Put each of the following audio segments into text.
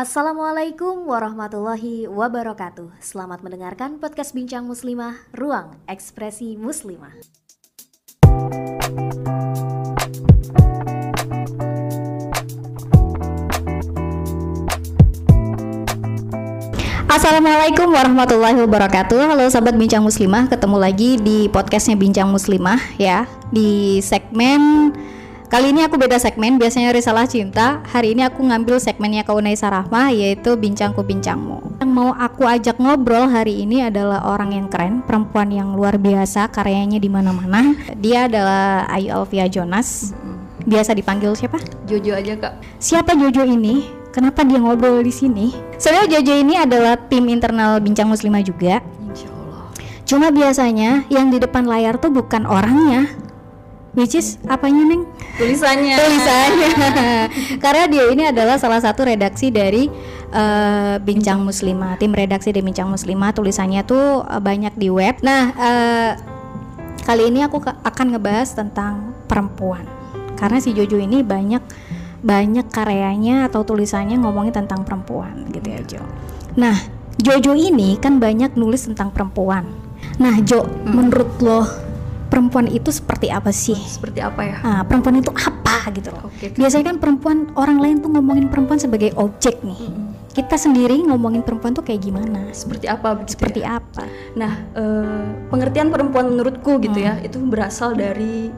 Assalamualaikum warahmatullahi wabarakatuh. Selamat mendengarkan podcast Bincang Muslimah, Ruang Ekspresi Muslimah. Assalamualaikum warahmatullahi wabarakatuh Halo sahabat Bincang Muslimah Ketemu lagi di podcastnya Bincang Muslimah ya Di segmen Kali ini aku beda segmen Biasanya Risalah Cinta Hari ini aku ngambil segmennya Kaunai Sarahma Yaitu Bincangku Bincangmu Yang mau aku ajak ngobrol hari ini adalah orang yang keren Perempuan yang luar biasa Karyanya di mana mana Dia adalah Ayu Alfia Jonas Biasa dipanggil siapa? Jojo aja kak. Siapa Jojo ini? Kenapa dia ngobrol di sini? Sebenarnya Jojo ini adalah tim internal Bincang Muslimah juga. Insya Allah. Cuma biasanya yang di depan layar tuh bukan orangnya. Which is apanya Neng? Tulisannya. Tulisannya. Karena dia ini adalah salah satu redaksi dari eh, Bincang Muslimah, tim redaksi dari Bincang Muslimah. Tulisannya tuh eh, banyak di web. Nah, eh, kali ini aku akan ngebahas tentang perempuan. Karena si Jojo ini banyak banyak karyanya atau tulisannya ngomongin tentang perempuan gitu ya Jo. Nah, Jojo ini kan banyak nulis tentang perempuan. Nah, Jo, menurut lo perempuan itu seperti apa sih? Seperti apa ya? Ah, perempuan itu apa gitu loh. Oke. Biasanya kan perempuan orang lain tuh ngomongin perempuan sebagai objek nih. Kita sendiri ngomongin perempuan tuh kayak gimana? Seperti apa begitu Seperti ya? apa? Nah, eh, pengertian perempuan menurutku gitu ya, itu berasal dari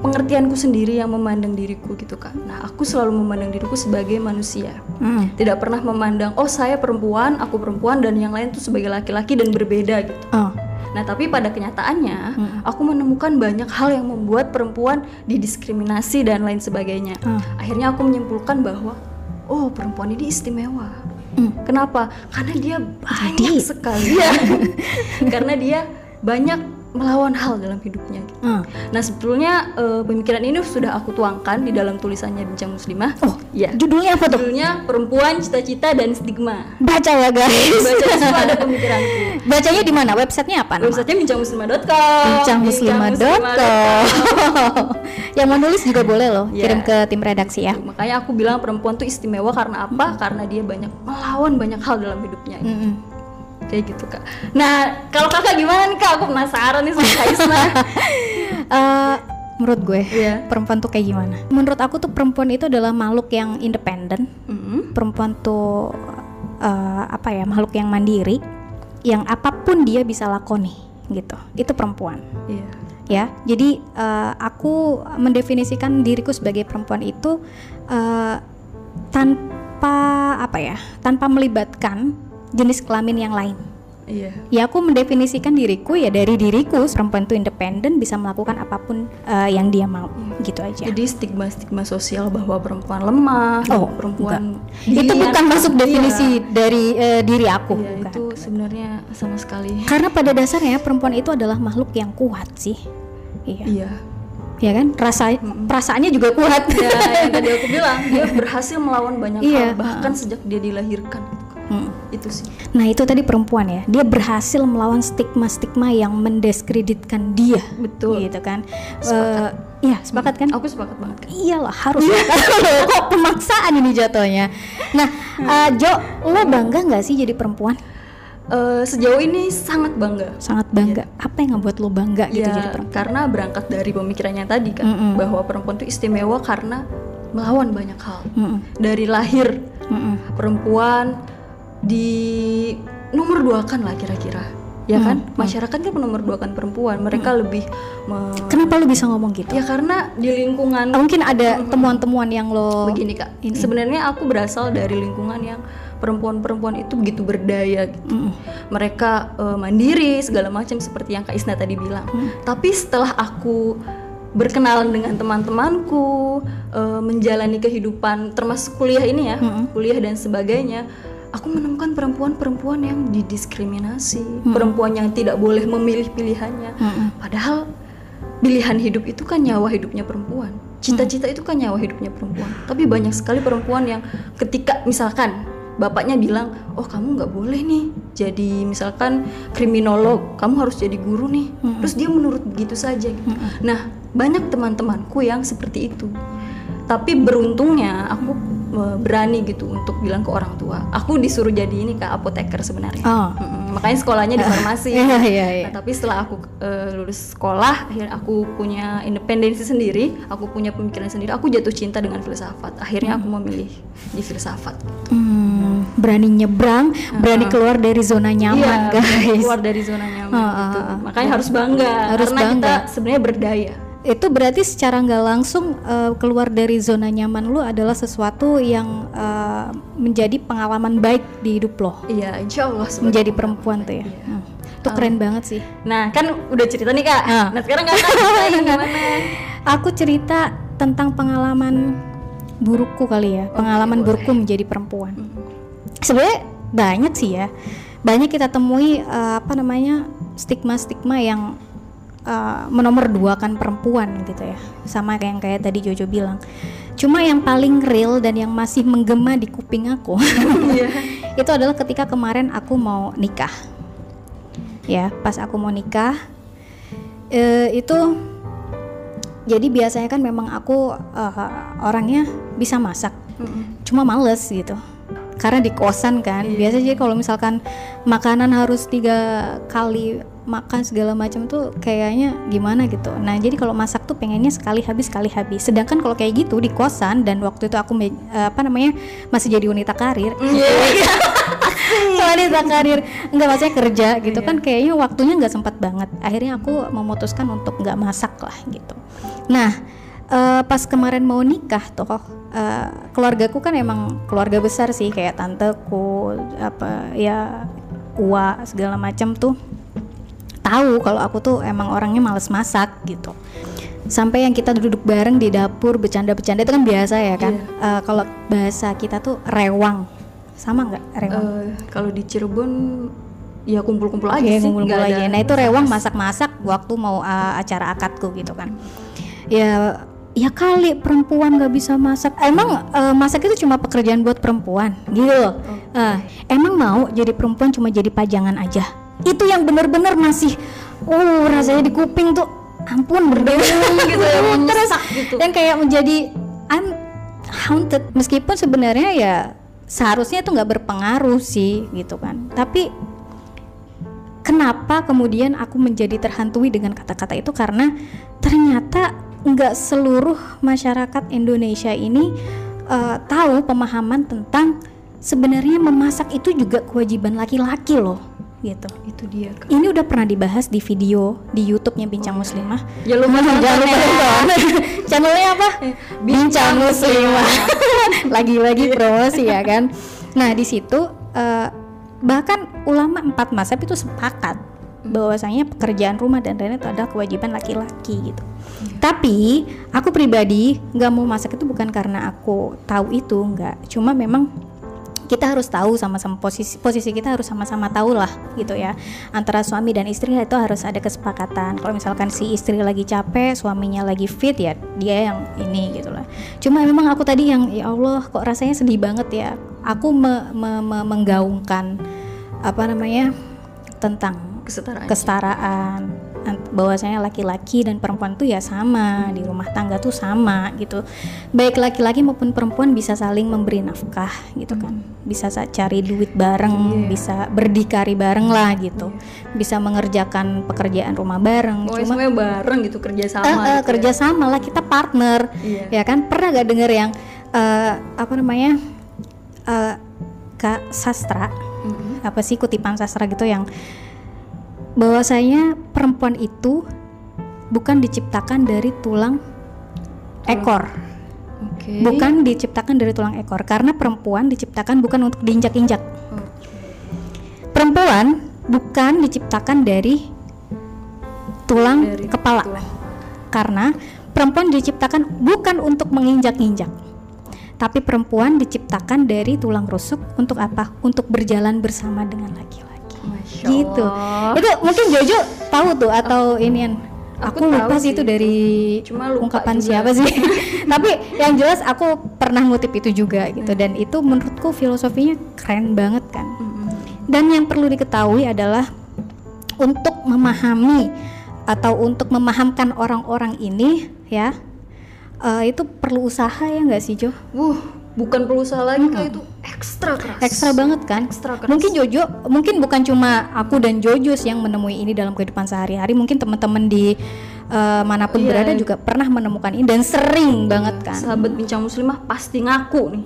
pengertianku sendiri yang memandang diriku gitu kak. Nah, aku selalu memandang diriku sebagai manusia. Hmm. Tidak pernah memandang, oh saya perempuan, aku perempuan dan yang lain tuh sebagai laki-laki dan berbeda gitu. Oh. Nah, tapi pada kenyataannya, aku menemukan banyak hal yang membuat perempuan didiskriminasi dan lain sebagainya. Ah. Akhirnya aku menyimpulkan bahwa, oh perempuan ini istimewa. Hmm. Kenapa? Karena dia banyak Jadi- sekali. Karena dia banyak melawan hal dalam hidupnya. gitu. Ah. Nah, sebetulnya eh, pemikiran ini sudah aku tuangkan di dalam tulisannya Bincang Muslimah. Oh, ya. Judulnya apa tuh? Judulnya Perempuan, Cita-cita dan Stigma. Baca ya guys. Baca situ ada pemikiranku. Bacanya di mana? Websitenya apa? nama? Websitenya bincangmuslimah.com. bincangmuslimah.com yang mau nulis juga boleh loh Ya. kirim ke tim redaksi ya Makanya aku bilang perempuan tuh istimewa karena apa? Karena dia banyak melawan banyak hal dalam hidupnya. Mm-mm. Kayak gitu kak. Nah kalau kakak gimana nih kak? Aku penasaran nih sama Kak Isna. Eh, menurut gue Iya. perempuan tuh kayak gimana menurut aku tuh perempuan itu adalah makhluk yang independen Mm-mm. perempuan tuh eh, apa ya makhluk yang mandiri yang apa pun dia bisa lakoni gitu itu perempuan Iya. ya jadi eh, aku mendefinisikan diriku sebagai perempuan itu eh, tanpa apa ya tanpa melibatkan jenis kelamin yang lain Iya. ya aku mendefinisikan diriku ya dari diriku perempuan itu independen bisa melakukan apa pun eh, yang dia mau gitu aja Jadi stigma-stigma sosial bahwa perempuan lemah, Oh, perempuan itu bukan masuk Iya. definisi dari eh, diri aku Iya, bukan. itu sebenarnya sama sekali. karena pada dasarnya perempuan itu adalah makhluk yang kuat sih iya Iya. ya kan rasa perasaannya juga kuat Ya, yang tadi aku bilang dia berhasil melawan banyak Iya. hal bahkan sejak dia dilahirkan. gitu. Hmm. Itu sih. Nah itu tadi perempuan ya, dia berhasil melawan stigma-stigma yang mendiskreditkan dia, Betul. gitu kan? Eh, Iya sepakat kan? Aku sepakat banget kan. Iyalah harus kok pemaksaan ini jatuhnya. Nah eh, Jo, lo bangga nggak sih jadi perempuan? Eh, sejauh ini sangat bangga. Sangat bangga. Apa yang ngebuat lo bangga gitu Ya, jadi perempuan? karena berangkat dari pemikirannya tadi kan Mm-mm. bahwa perempuan itu istimewa karena melawan banyak hal. Mm-mm. Dari lahir Mm-mm. perempuan di nomor dua kan lah kira-kira. Ya kan? Masyarakat kan nomor dua kan perempuan. Mereka lebih me- Kenapa lo bisa ngomong gitu? ya karena di lingkungan Mungkin ada temuan-temuan yang lo begini kak sebenarnya aku berasal dari lingkungan yang perempuan-perempuan itu begitu berdaya gitu Mm-mm. mereka eh, mandiri segala macam seperti yang kak Isna tadi bilang tapi setelah aku berkenalan dengan teman-temanku eh, menjalani kehidupan termasuk kuliah ini ya kuliah dan sebagainya aku menemukan perempuan-perempuan yang didiskriminasi perempuan yang tidak boleh memilih pilihannya. Mm-mm. padahal pilihan hidup itu kan nyawa hidupnya perempuan. Cita-cita itu kan nyawa hidupnya perempuan. Tapi banyak sekali perempuan yang ketika misalkan bapaknya bilang oh kamu nggak boleh nih jadi misalkan kriminolog kamu harus jadi guru nih. Terus dia menurut begitu saja. Gitu. nah banyak teman-temanku yang seperti itu. Tapi beruntungnya aku berani gitu untuk bilang ke orang tua. Aku disuruh jadi ini kak apoteker sebenarnya. Oh. Makanya sekolahnya di farmasi. Iya, iya, iya. Nah, tapi setelah aku eh, lulus sekolah, akhirnya aku punya independensi sendiri, aku punya pemikiran sendiri. Aku jatuh cinta dengan filsafat. Akhirnya aku memilih di filsafat. Hmm, berani nyebrang, berani keluar dari zona nyaman, Iya, guys. keluar dari zona nyaman Ah, gitu. Makanya harus bangga Harus karena bangga. kita sebenarnya berdaya. Itu berarti secara nggak langsung eh, keluar dari zona nyaman lu adalah sesuatu yang eh, menjadi pengalaman baik di hidup lo. Iya, insya Allah Menjadi perempuan tuh ya. iya. Hmm. Itu keren banget sih. Nah, kan udah cerita nih kak. Ah. Nah sekarang kakak gimana? Aku cerita tentang pengalaman burukku kali ya, pengalaman burukku menjadi perempuan. Sebenarnya banyak sih ya, banyak kita temui eh, apa namanya stigma-stigma yang eh, menomorduakan perempuan gitu ya, sama kayak yang kayak tadi Jojo bilang. Cuma yang paling real dan yang masih menggema di kuping aku Iya. itu adalah ketika kemarin aku mau nikah. Ya, pas aku mau nikah eh, itu jadi biasanya kan memang aku eh, orangnya bisa masak, Mm-mm. cuma males gitu. Karena di kosan kan, biasanya jadi kalau misalkan makanan harus tiga kali makan segala macam tuh kayaknya gimana gitu. Nah jadi kalau masak tuh pengennya sekali habis sekali habis. Sedangkan kalau kayak gitu di kosan dan waktu itu aku eh, apa namanya masih jadi wanita karir, Iya. wanita karir. Nggak maksudnya kerja gitu. Kan kayaknya waktunya nggak sempat banget. Akhirnya aku memutuskan untuk nggak masak lah gitu. Nah eh, pas kemarin mau nikah tuh eh, keluargaku kan emang keluarga besar sih. Kayak tanteku apa ya ua segala macam tuh tahu kalau aku tuh emang orangnya males masak gitu sampai yang kita duduk bareng di dapur bercanda-bercanda itu kan biasa ya kan Eh, kalau bahasa kita tuh rewang sama nggak rewang Eh, kalau di Cirebon ya kumpul-kumpul aja Iya, sih. ngumpul-ngumpul nggak aja. Nah itu rewang masak-masak waktu mau uh, acara akadku gitu kan. Ya ya kali perempuan nggak bisa masak. Emang uh, masak itu cuma pekerjaan buat perempuan gitu loh. Uh, emang mau jadi perempuan cuma jadi pajangan aja. Itu yang bener-bener masih uh rasanya di kuping tuh ampun berdebu gitu ya, terus gitu. dan kayak menjadi I'm haunted. Meskipun sebenarnya ya seharusnya itu nggak berpengaruh sih gitu kan. Tapi kenapa kemudian aku menjadi terhantui dengan kata-kata itu? Karena ternyata nggak seluruh masyarakat Indonesia ini eh, tahu pemahaman tentang sebenarnya memasak itu juga kewajiban laki-laki loh gitu Itu dia kak. ini udah pernah dibahas di video di YouTube-nya Bincang Muslimah Ya lupa Jangan lupa ya. nonton. Channelnya apa? Bincang Muslimah. Lagi-lagi promosi ya kan. Nah di situ eh, bahkan ulama empat mazhab itu sepakat bahwasanya pekerjaan rumah dan lain-lain itu adalah kewajiban laki-laki gitu. Tapi aku pribadi nggak mau masak itu bukan karena aku tahu itu nggak. Cuma memang kita harus tahu sama-sama posisi posisi kita harus sama-sama tahu lah gitu ya. Antara suami dan istri itu harus ada kesepakatan. Kalau misalkan si istri lagi capek suaminya lagi fit ya dia yang ini gitu lah. Cuma memang aku tadi yang ya Allah kok rasanya sedih banget ya? Aku me- me- me- menggaungkan apa namanya tentang Kesetaraan. kesetaraan bahwasanya laki-laki dan perempuan tuh ya sama di rumah tangga tuh sama gitu baik laki-laki maupun perempuan bisa saling memberi nafkah gitu kan bisa sa- cari duit bareng bisa berdikari bareng lah gitu bisa mengerjakan pekerjaan rumah bareng Pokoknya cuma semuanya bareng gitu kerja sama. Eh, eh, gitu ya. kerja sama lah kita partner Iya. ya kan pernah gak denger yang eh, apa namanya eh, kak sastra Mhm. apa sih kutipan sastra gitu yang bahwasanya perempuan itu bukan diciptakan dari tulang ekor, Oke. bukan diciptakan dari tulang ekor karena perempuan diciptakan bukan untuk diinjak-injak. Perempuan bukan diciptakan dari tulang Dari kepala. tulang. Karena perempuan diciptakan bukan untuk menginjak-injak. Tapi perempuan diciptakan dari tulang rusuk untuk apa? Untuk berjalan bersama dengan laki-laki Masya gitu Allah. itu mungkin Jojo tahu tuh atau inian. aku, Aku lupa sih itu dari Cuma lupa ungkapan juga. siapa sih. Tapi yang jelas aku pernah ngutip itu juga gitu. Dan itu menurutku filosofinya keren banget kan. Dan yang perlu diketahui adalah untuk memahami atau untuk memahamkan orang-orang ini ya eh, itu perlu usaha ya nggak sih Jo? Wuh, bukan pelusa lagi kayak itu ekstra keras. Ekstra banget kan? Ekstra keras. mungkin Jojo mungkin bukan cuma aku dan Jojo sih yang menemui ini dalam kehidupan sehari-hari. Mungkin teman-teman di eh, mana pun Iya. berada juga pernah menemukan ini dan sering banget kan? Sahabat bincang muslimah pasti ngaku nih.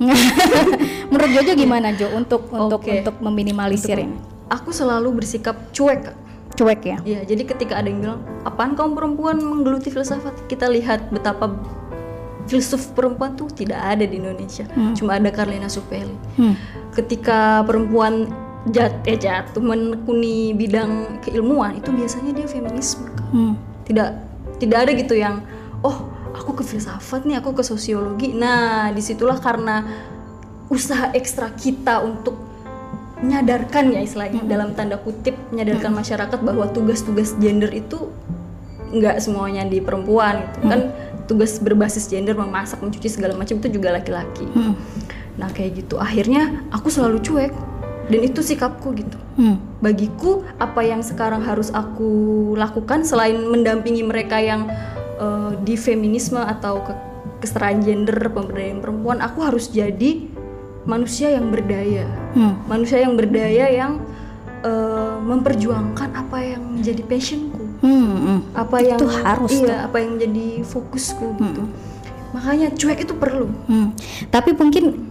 Menurut Jojo gimana Jo untuk untuk Oke. untuk meminimalisir ini? aku selalu bersikap cuek cuek ya? Iya, jadi ketika ada yang bilang, apaan kaum perempuan? menggeluti filsafat? Kita lihat betapa filsuf perempuan tuh tidak ada di Indonesia. Cuma ada Karlina Supeli. Hmm. Ketika perempuan jat eh jatuh menekuni bidang keilmuan itu biasanya dia feminisme. Kak. Hmm. Tidak tidak ada gitu yang oh, aku ke filsafat nih, aku ke sosiologi. Nah, di situlah karena usaha ekstra kita untuk menyadarkan ya istilahnya dalam tanda kutip menyadarkan masyarakat bahwa tugas-tugas gender itu nggak semuanya di perempuan gitu kan tugas berbasis gender memasak mencuci segala macam itu juga laki-laki Hmm. nah kayak gitu akhirnya aku selalu cuek dan itu sikapku gitu Hmm. bagiku apa yang sekarang harus aku lakukan selain mendampingi mereka yang eh, di feminisme atau ke kesetaraan gender pemberdayaan perempuan aku harus jadi manusia yang berdaya Hmm. manusia yang berdaya yang eh, memperjuangkan apa yang menjadi passionku Hmm. Hmm. apa yang Itu harus iya apa yang menjadi fokusku gitu makanya cuek itu perlu Hmm. Tapi mungkin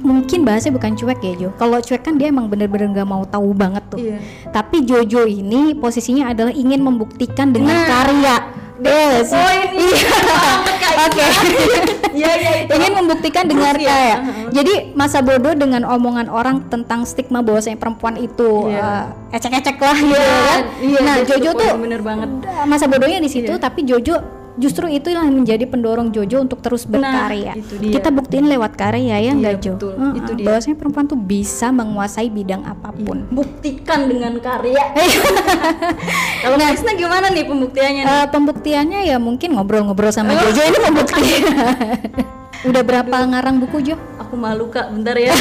mungkin bahasanya bukan cuek ya Jo. Kalau cuek kan dia emang bener-bener nggak mau tahu banget tuh. iya Tapi Jojo ini posisinya adalah ingin membuktikan dengan Nah. karya. Ini banget Kak Oke. iya iya itu ingin membuktikan dengan Iya, karya. uh-huh. Jadi masa bodoh dengan omongan orang tentang stigma bahwasanya perempuan itu Iya. eh, ecek-ecek lah gitu kan. iya, nah, that's the Jojo tuh bener banget masa bodohnya di situ tapi Jojo justru itu yang menjadi pendorong Jojo untuk terus berkarya. itu dia. Kita buktiin lewat karya ya Iya, enggak Jo? betul. Heeh, Itu dia. Bahwasanya perempuan tuh bisa menguasai bidang apa pun. buktikan dengan karya kalau Krisna gimana nih pembuktiannya nih? Eh, pembuktiannya ya mungkin ngobrol-ngobrol sama Jojo ini pembuktian. Udah berapa ngarang buku Jo? aku malu kak bentar ya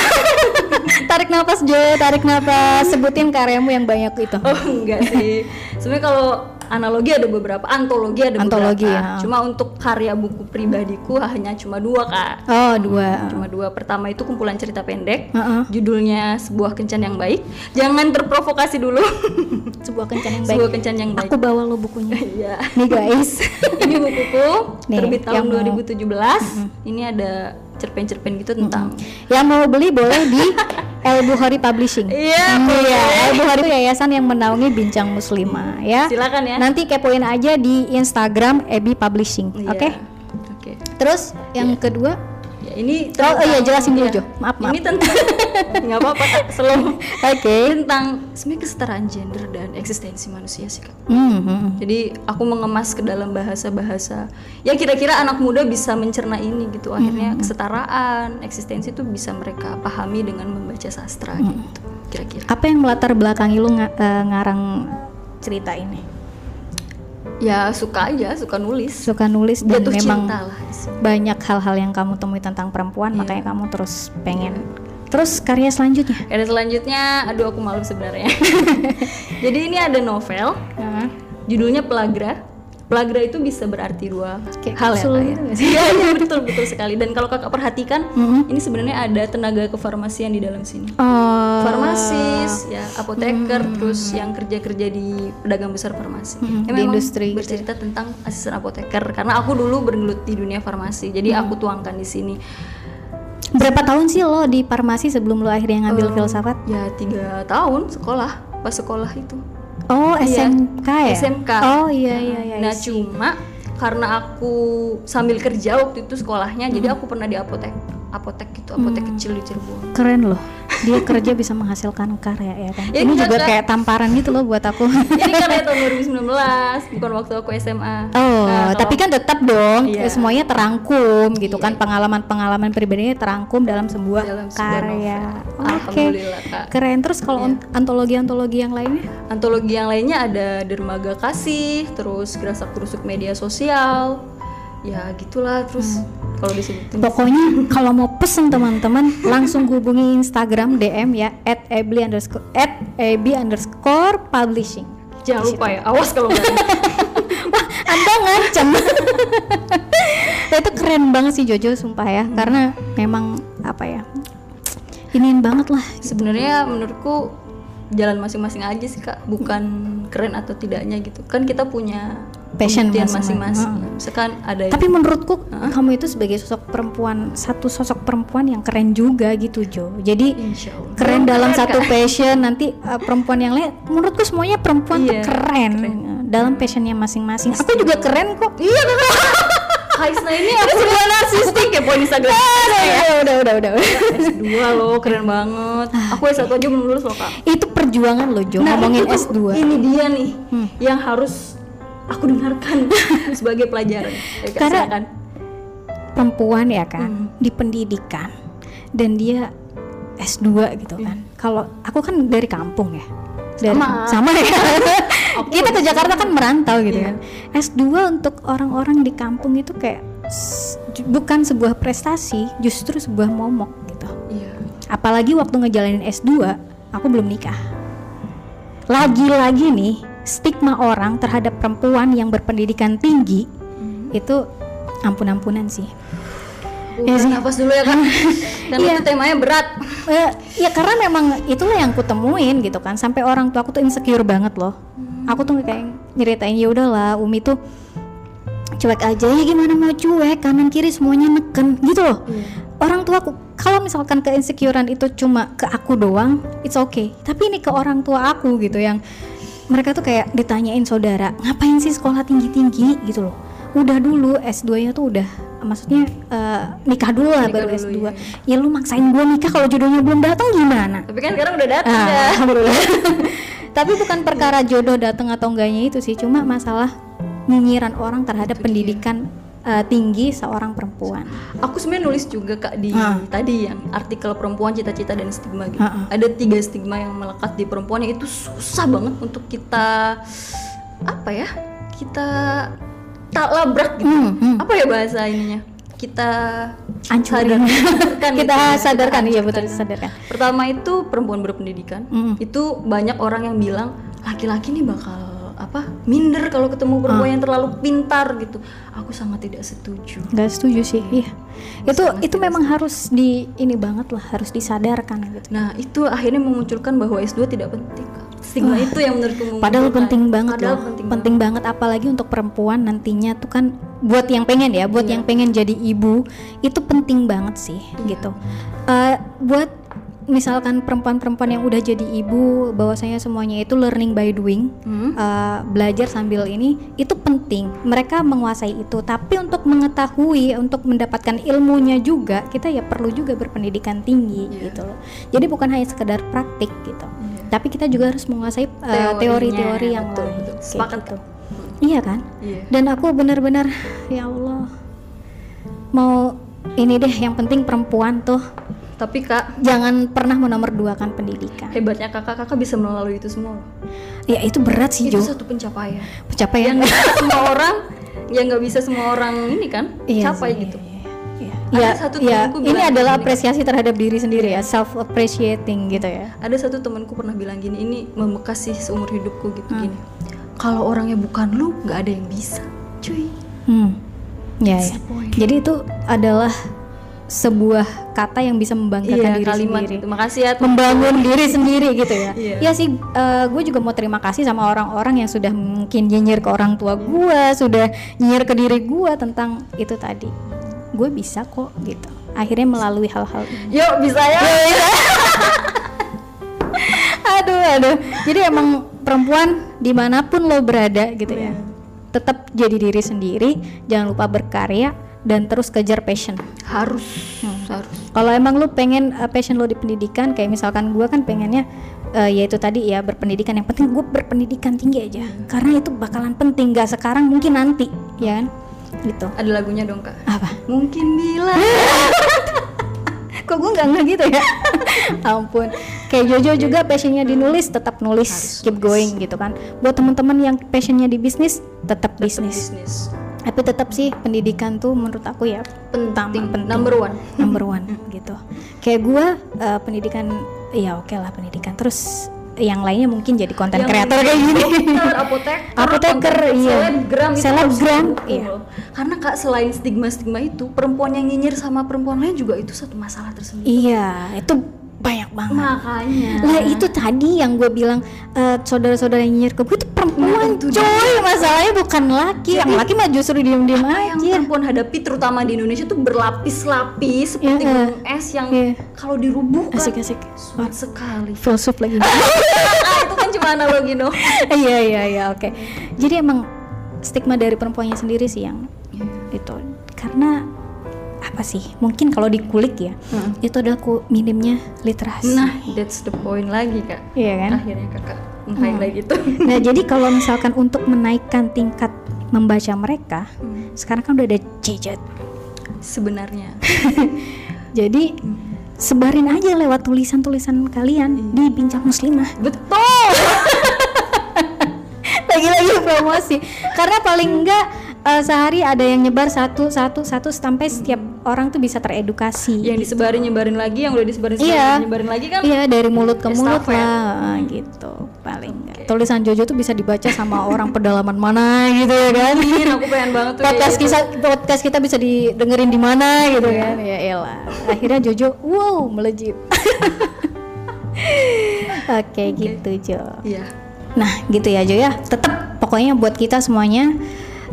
tarik nafas Jo, tarik nafas. Sebutin karyamu yang banyak itu. oh enggak sih sebenarnya kalau analogi ada beberapa antologi ada Antologi, beberapa ya. cuma untuk karya buku pribadiku hanya cuma dua kak Oh, dua. cuma dua pertama itu kumpulan cerita pendek Heeh. judulnya sebuah kencan yang baik jangan terprovokasi dulu Sebuah kencan yang baik. sebuah kencan yang baik Aku bawa lo bukunya. Iya. Nih guys. ini bukuku Nih, terbit tahun yang mau- 2017 ini ada cerpen-cerpen gitu tentang yang mau beli boleh di El Bukhari Publishing. Iya, Hmm, boleh. iya. El Bukhari itu yayasan yang menaungi bincang muslimah ya. silakan ya Nanti kepoin aja di Instagram Ebi Publishing. Iya. Oke. oke Terus yang kedua ya ini Oh, oh iya, tentang- jelasin dulu, iya. Jo. Maaf, maaf. ini tentang nggak apa-apa kak slow Oke. tentang sebenarnya kesetaraan gender dan eksistensi manusia sih kak Hmm, hmm. jadi aku mengemas ke dalam bahasa-bahasa ya kira-kira anak muda bisa mencerna ini gitu akhirnya kesetaraan eksistensi itu bisa mereka pahami dengan membaca sastra gitu kira-kira Apa yang melatar belakangi lu nga- eh, ngarang cerita ini? Ya suka aja suka nulis Suka nulis dan jatuh memang cinta lah banyak hal-hal yang kamu temui tentang perempuan, Iya. makanya kamu terus pengen. Terus karya selanjutnya? Dan selanjutnya, aduh aku malu sebenarnya. Jadi ini ada novel, judulnya Pelagra. Pelagra itu bisa berarti dua Kayak hal ya, Kak, ya. gitu? Iya, iya, betul betul sekali. Dan kalau kakak perhatikan, Mhm. ini sebenarnya ada tenaga kefarmasian di dalam sini. Oh. Farmasis, ya apoteker, terus yang kerja-kerja di pedagang besar farmasi. Mhm, Ya, di industri gitu bercerita tentang asisten apoteker. Karena aku dulu bergelut di dunia farmasi, jadi Mhm. aku tuangkan di sini. Berapa tahun sih lo di farmasi sebelum lo akhirnya ngambil Eh, filsafat? Ya tiga tahun sekolah, pas sekolah itu. Oh, Iya. SMK ya? SMK. Oh iya iya iya. Nah I see. cuma karena aku sambil kerja waktu itu sekolahnya, jadi aku pernah di apotek, apotek gitu, apotek kecil di Cirebon. keren loh. Dia kerja bisa menghasilkan karya ya kan. Ya, Ini juga Kak. kayak tamparan gitu loh buat aku. Ini karya tahun 2019, bukan waktu aku SMA. Oh, Nah, tapi kan tetap dong Iya. semuanya terangkum gitu Iya, kan pengalaman-pengalaman pribadinya terangkum dalam sebuah Dalam sebuah karya. Oke. Kak. Keren. Terus kalau Iya. antologi-antologi yang lainnya? Antologi yang lainnya ada Dermaga Kasih, terus Gerasak Kerusuk Media Sosial, ya gitulah. Terus kalau disebutin Pokoknya kalau mau pesen teman-teman langsung hubungi Instagram DM ya at underscore at underscore publishing. jangan lupa ya, awas kalau nggak Wah, anda ngancem. Ya, itu keren banget sih Jojo sumpah ya, karena memang apa ya iniin banget lah. Sebenarnya menurutku jalan masing-masing aja sih kak. Bukan keren atau tidaknya gitu. Kan kita punya Passion masing-masing. ada yang tapi menurutku kamu itu sebagai sosok perempuan satu sosok perempuan yang keren juga gitu Jo. Jadi keren dalam satu passion nanti uh, perempuan yang lain menurutku semuanya perempuan tuh Iya, keren, uh, dalam passionnya masing-masing. Aku juga keren kok. Iya. Kaisna ini aku sebuah narsistik ya poin Instagram. Udah udah udah udah. S2 loh keren banget. Aku S1 aja belum lulus loh kak. Itu perjuangan loh Jo Nah, ngomongin itu tuh, S2 ini dia nih yang harus aku dengarkan sebagai pelajaran Ya, Karena- silakan. perempuan ya kan di pendidikan dan dia S2 gitu kan. Kalau aku kan dari kampung ya. Dari Sama. sama ya. Kita ke Jakarta kan merantau gitu Iya. kan. S2 untuk orang-orang di kampung itu kayak bukan sebuah prestasi, justru sebuah momok gitu. iya Apalagi waktu ngejalanin S2, aku belum nikah. Lagi-lagi nih, stigma orang terhadap perempuan yang berpendidikan tinggi itu ampun-ampunan sih. ya sih. nafas dulu ya kak. Karena Iya. itu temanya berat. Eh, ya karena memang itulah yang ku temuin gitu kan. Sampai orang tua aku tuh insecure banget loh. Aku tuh kayak nyeritain ya udahlah Umi tuh cuek aja ya gimana mau cuek? Kanan kiri semuanya neken gitu loh. Orang tua aku kalau misalkan ke insecurean itu cuma ke aku doang it's okay. Tapi ini ke orang tua aku gitu yang mereka tuh kayak ditanyain saudara ngapain sih sekolah tinggi tinggi gitu loh. Udah dulu S2 nya tuh udah maksudnya eh, nikah dulu lah Nikah baru dulu, S2 ya lu maksain gue nikah kalau jodohnya belum datang gimana? Tapi kan sekarang udah datang Ah, ya. alhamdulillah. Tapi bukan perkara jodoh datang atau enggaknya itu sih, cuma masalah nyinyiran orang terhadap pendidikan eh, tinggi seorang perempuan. aku sebenarnya nulis juga kak di Ah. tadi yang artikel perempuan cita-cita dan stigma gitu Ah, ah. ada tiga stigma yang melekat di perempuan yang itu susah banget untuk kita apa ya kita tak labrak gitu Hmm, hmm. apa ya bahasa ininya kita Hancurin. sadarkan Kita gitu sadarkan, iya betul sadarkan. pertama itu perempuan berpendidikan Mm. itu banyak orang yang bilang laki-laki nih bakal apa minder kalau ketemu perempuan Ah. yang terlalu pintar gitu aku sangat tidak setuju Gak setuju sih, iya. Itu itu memang harus di ini banget lah, harus disadarkan gitu. Nah itu akhirnya memunculkan bahwa S2 tidak penting. Stigma itu yang menurutku. Padahal penting banget Padahal loh, penting, penting, banget apalagi untuk perempuan nantinya tuh kan buat yang pengen ya, buat yang pengen jadi ibu itu penting banget sih gitu. Eh, buat misalkan perempuan-perempuan yang udah jadi ibu, bahwasanya semuanya itu learning by doing, Hmm? eh, belajar sambil ini itu penting. Mereka menguasai itu, tapi untuk mengetahui, untuk mendapatkan ilmunya juga kita ya perlu juga berpendidikan tinggi Iya. gitu loh. Jadi bukan hanya sekedar praktik gitu, tapi kita juga harus menguasai eh, teori-teori yang betul, lain. betul. Sepakat, gitu. Iya kan? Iya. Dan aku benar-benar ya Allah mau ini deh yang penting perempuan tuh Tapi Kak, jangan pernah menomorduakan pendidikan. hebatnya kakak kakak bisa melalui itu semua. loh. Ya itu berat sih Itu Jo. satu pencapaian. Pencapaian Yang semua orang, yang nggak bisa semua orang ini kan Iya capai sih, gitu. Iya. Ada Ya, satu ya, temanku ini adalah gini, apresiasi terhadap diri sendiri ya, self appreciating gitu ya. Ada satu temanku pernah bilang gini, ini membekas sih seumur hidupku gitu Hmm. gini. Kalau orangnya bukan lu, nggak ada yang bisa, cuy. Hmm. Ya, ya. Jadi itu adalah sebuah kata yang bisa membanggakan Iya diri kalimat sendiri. itu. Makasih ya. teman. membangun diri sendiri gitu ya. Iya. Ya sih, gue juga mau terima kasih sama orang-orang yang sudah mungkin nyinyir ke orang tua gue, sudah nyinyir ke diri gue tentang itu tadi. Gue bisa kok gitu. Akhirnya melalui hal-hal ini. Yuk bisa ya. aduh, aduh. Jadi emang perempuan di mana pun lo berada gitu ya, tetap jadi diri sendiri. Jangan lupa berkarya dan terus kejar passion. Harus, harus. Kalau emang lu pengen uh, passion lo di pendidikan, kayak misalkan gua kan pengennya uh, ya itu tadi ya berpendidikan. Yang penting gue berpendidikan tinggi aja, karena itu bakalan penting. Gak sekarang mungkin nanti, ya kan? Gitu. Ada lagunya dong kak. Apa? Mungkin bila. Kok gue nggak nggak gitu ya? Ampun. Kayak Jojo juga passionnya di nulis, tetap nulis, keep going gitu kan. Buat teman-teman yang passionnya di bisnis, tetap bisnis. Bisnis. Tapi tetap sih pendidikan tuh menurut aku ya utama, Penting. Number one. number one gitu kayak gua uh, pendidikan ya oke lah pendidikan terus yang lainnya mungkin jadi konten kreator kayak gini dokter, apoteker, Apoteker, iya. selebgram, itu Selebgram, iya. loh. Karena kak selain stigma-stigma itu, perempuan yang nyinyir sama perempuan lain juga itu satu masalah tersendiri. iya itu banyak banget Makanya. lah itu tadi yang gue bilang eh, saudara-saudara yang nyinyir ke gue itu perempuan Nah, coy masalahnya bukan laki yang laki mah justru diem-diem apa yang aja perempuan hadapi terutama di Indonesia tuh berlapis-lapis seperti Iya. gunung es yang Iya. kalau dirubuhkan asik-asik sulit sekali. filsuf lagi ah, itu kan cuma analogi no. iya iya iya oke jadi emang stigma dari perempuannya sendiri sih yang itu karena apa sih mungkin kalau dikulik ya Hmm. itu adalah ku minimnya literasi Nah, that's the point lagi kak. iya kan Akhirnya kakak ngapain lagi tuh? nah jadi kalau misalkan untuk menaikkan tingkat membaca mereka sekarang kan udah ada gadget Sebenarnya. jadi sebarin aja lewat tulisan-tulisan kalian di bincang muslimah Betul. lagi-lagi promosi karena paling enggak eh, sehari ada yang nyebar satu satu satu sampai setiap orang tuh bisa teredukasi yang disebarin nyebarin lagi, yang udah disebarin sebarin, Iya. nyebarin lagi kan? iya dari mulut ke mulut Estafet. lah eh, gitu paling enggak tulisan Jojo tuh bisa dibaca sama orang pedalaman mana gitu ya kan? Ingin aku pengen banget tuh podcast gitu. kita podcast kita bisa didengerin di mana gitu kan? Ya elah. Akhirnya Jojo wow melejit. Oke gitu Jo. Iya. Nah gitu ya Jo ya. Tetap pokoknya buat kita semuanya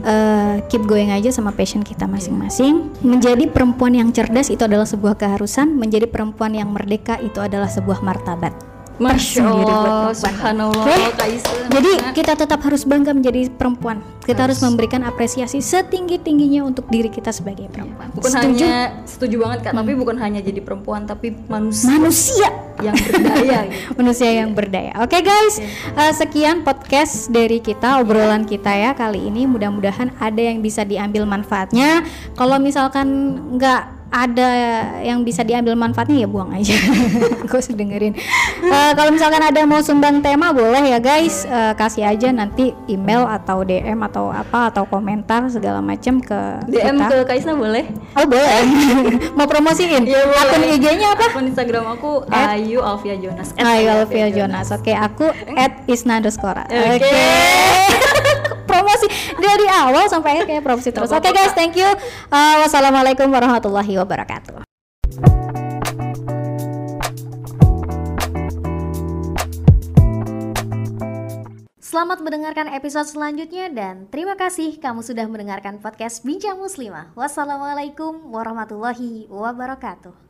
eh, Keep going aja sama passion kita masing-masing. Menjadi perempuan yang cerdas itu adalah sebuah keharusan. Menjadi perempuan yang merdeka itu adalah sebuah martabat Masya Allah, subhanallah, Isa. Jadi kita tetap harus bangga menjadi perempuan Kita harus memberikan apresiasi setinggi-tingginya untuk diri kita sebagai perempuan bukan Setuju? Hmm. hanya setuju banget kak, tapi bukan hanya jadi perempuan, tapi manusia Manusia yang berdaya gitu. manusia yang berdaya. Oke guys, eh, sekian podcast dari kita obrolan kita ya kali ini. Mudah-mudahan ada yang bisa diambil manfaatnya. Kalau misalkan nggak ada yang bisa diambil manfaatnya ya buang aja. Gue dengerin. Eh, kalau misalkan ada mau sumbang tema boleh ya guys, Eh, kasih aja nanti email atau DM atau apa atau komentar segala macam ke DM kita. ke Kaisna boleh? Oh boleh. mau promosiin? Iya, boleh. Akun IG-nya apa? Akun Instagram aku Ayu Alfia Jonas. At Ayu Alfia Jonas. Oke, aku at Isna underscore. Oke. Oke. promosi dari awal sampai akhir kayak promosi terus. Oke guys, thank you. Uh, wassalamualaikum warahmatullahi wabarakatuh. Selamat mendengarkan episode selanjutnya dan terima kasih kamu sudah mendengarkan podcast Bincang Muslimah. Wassalamualaikum warahmatullahi wabarakatuh.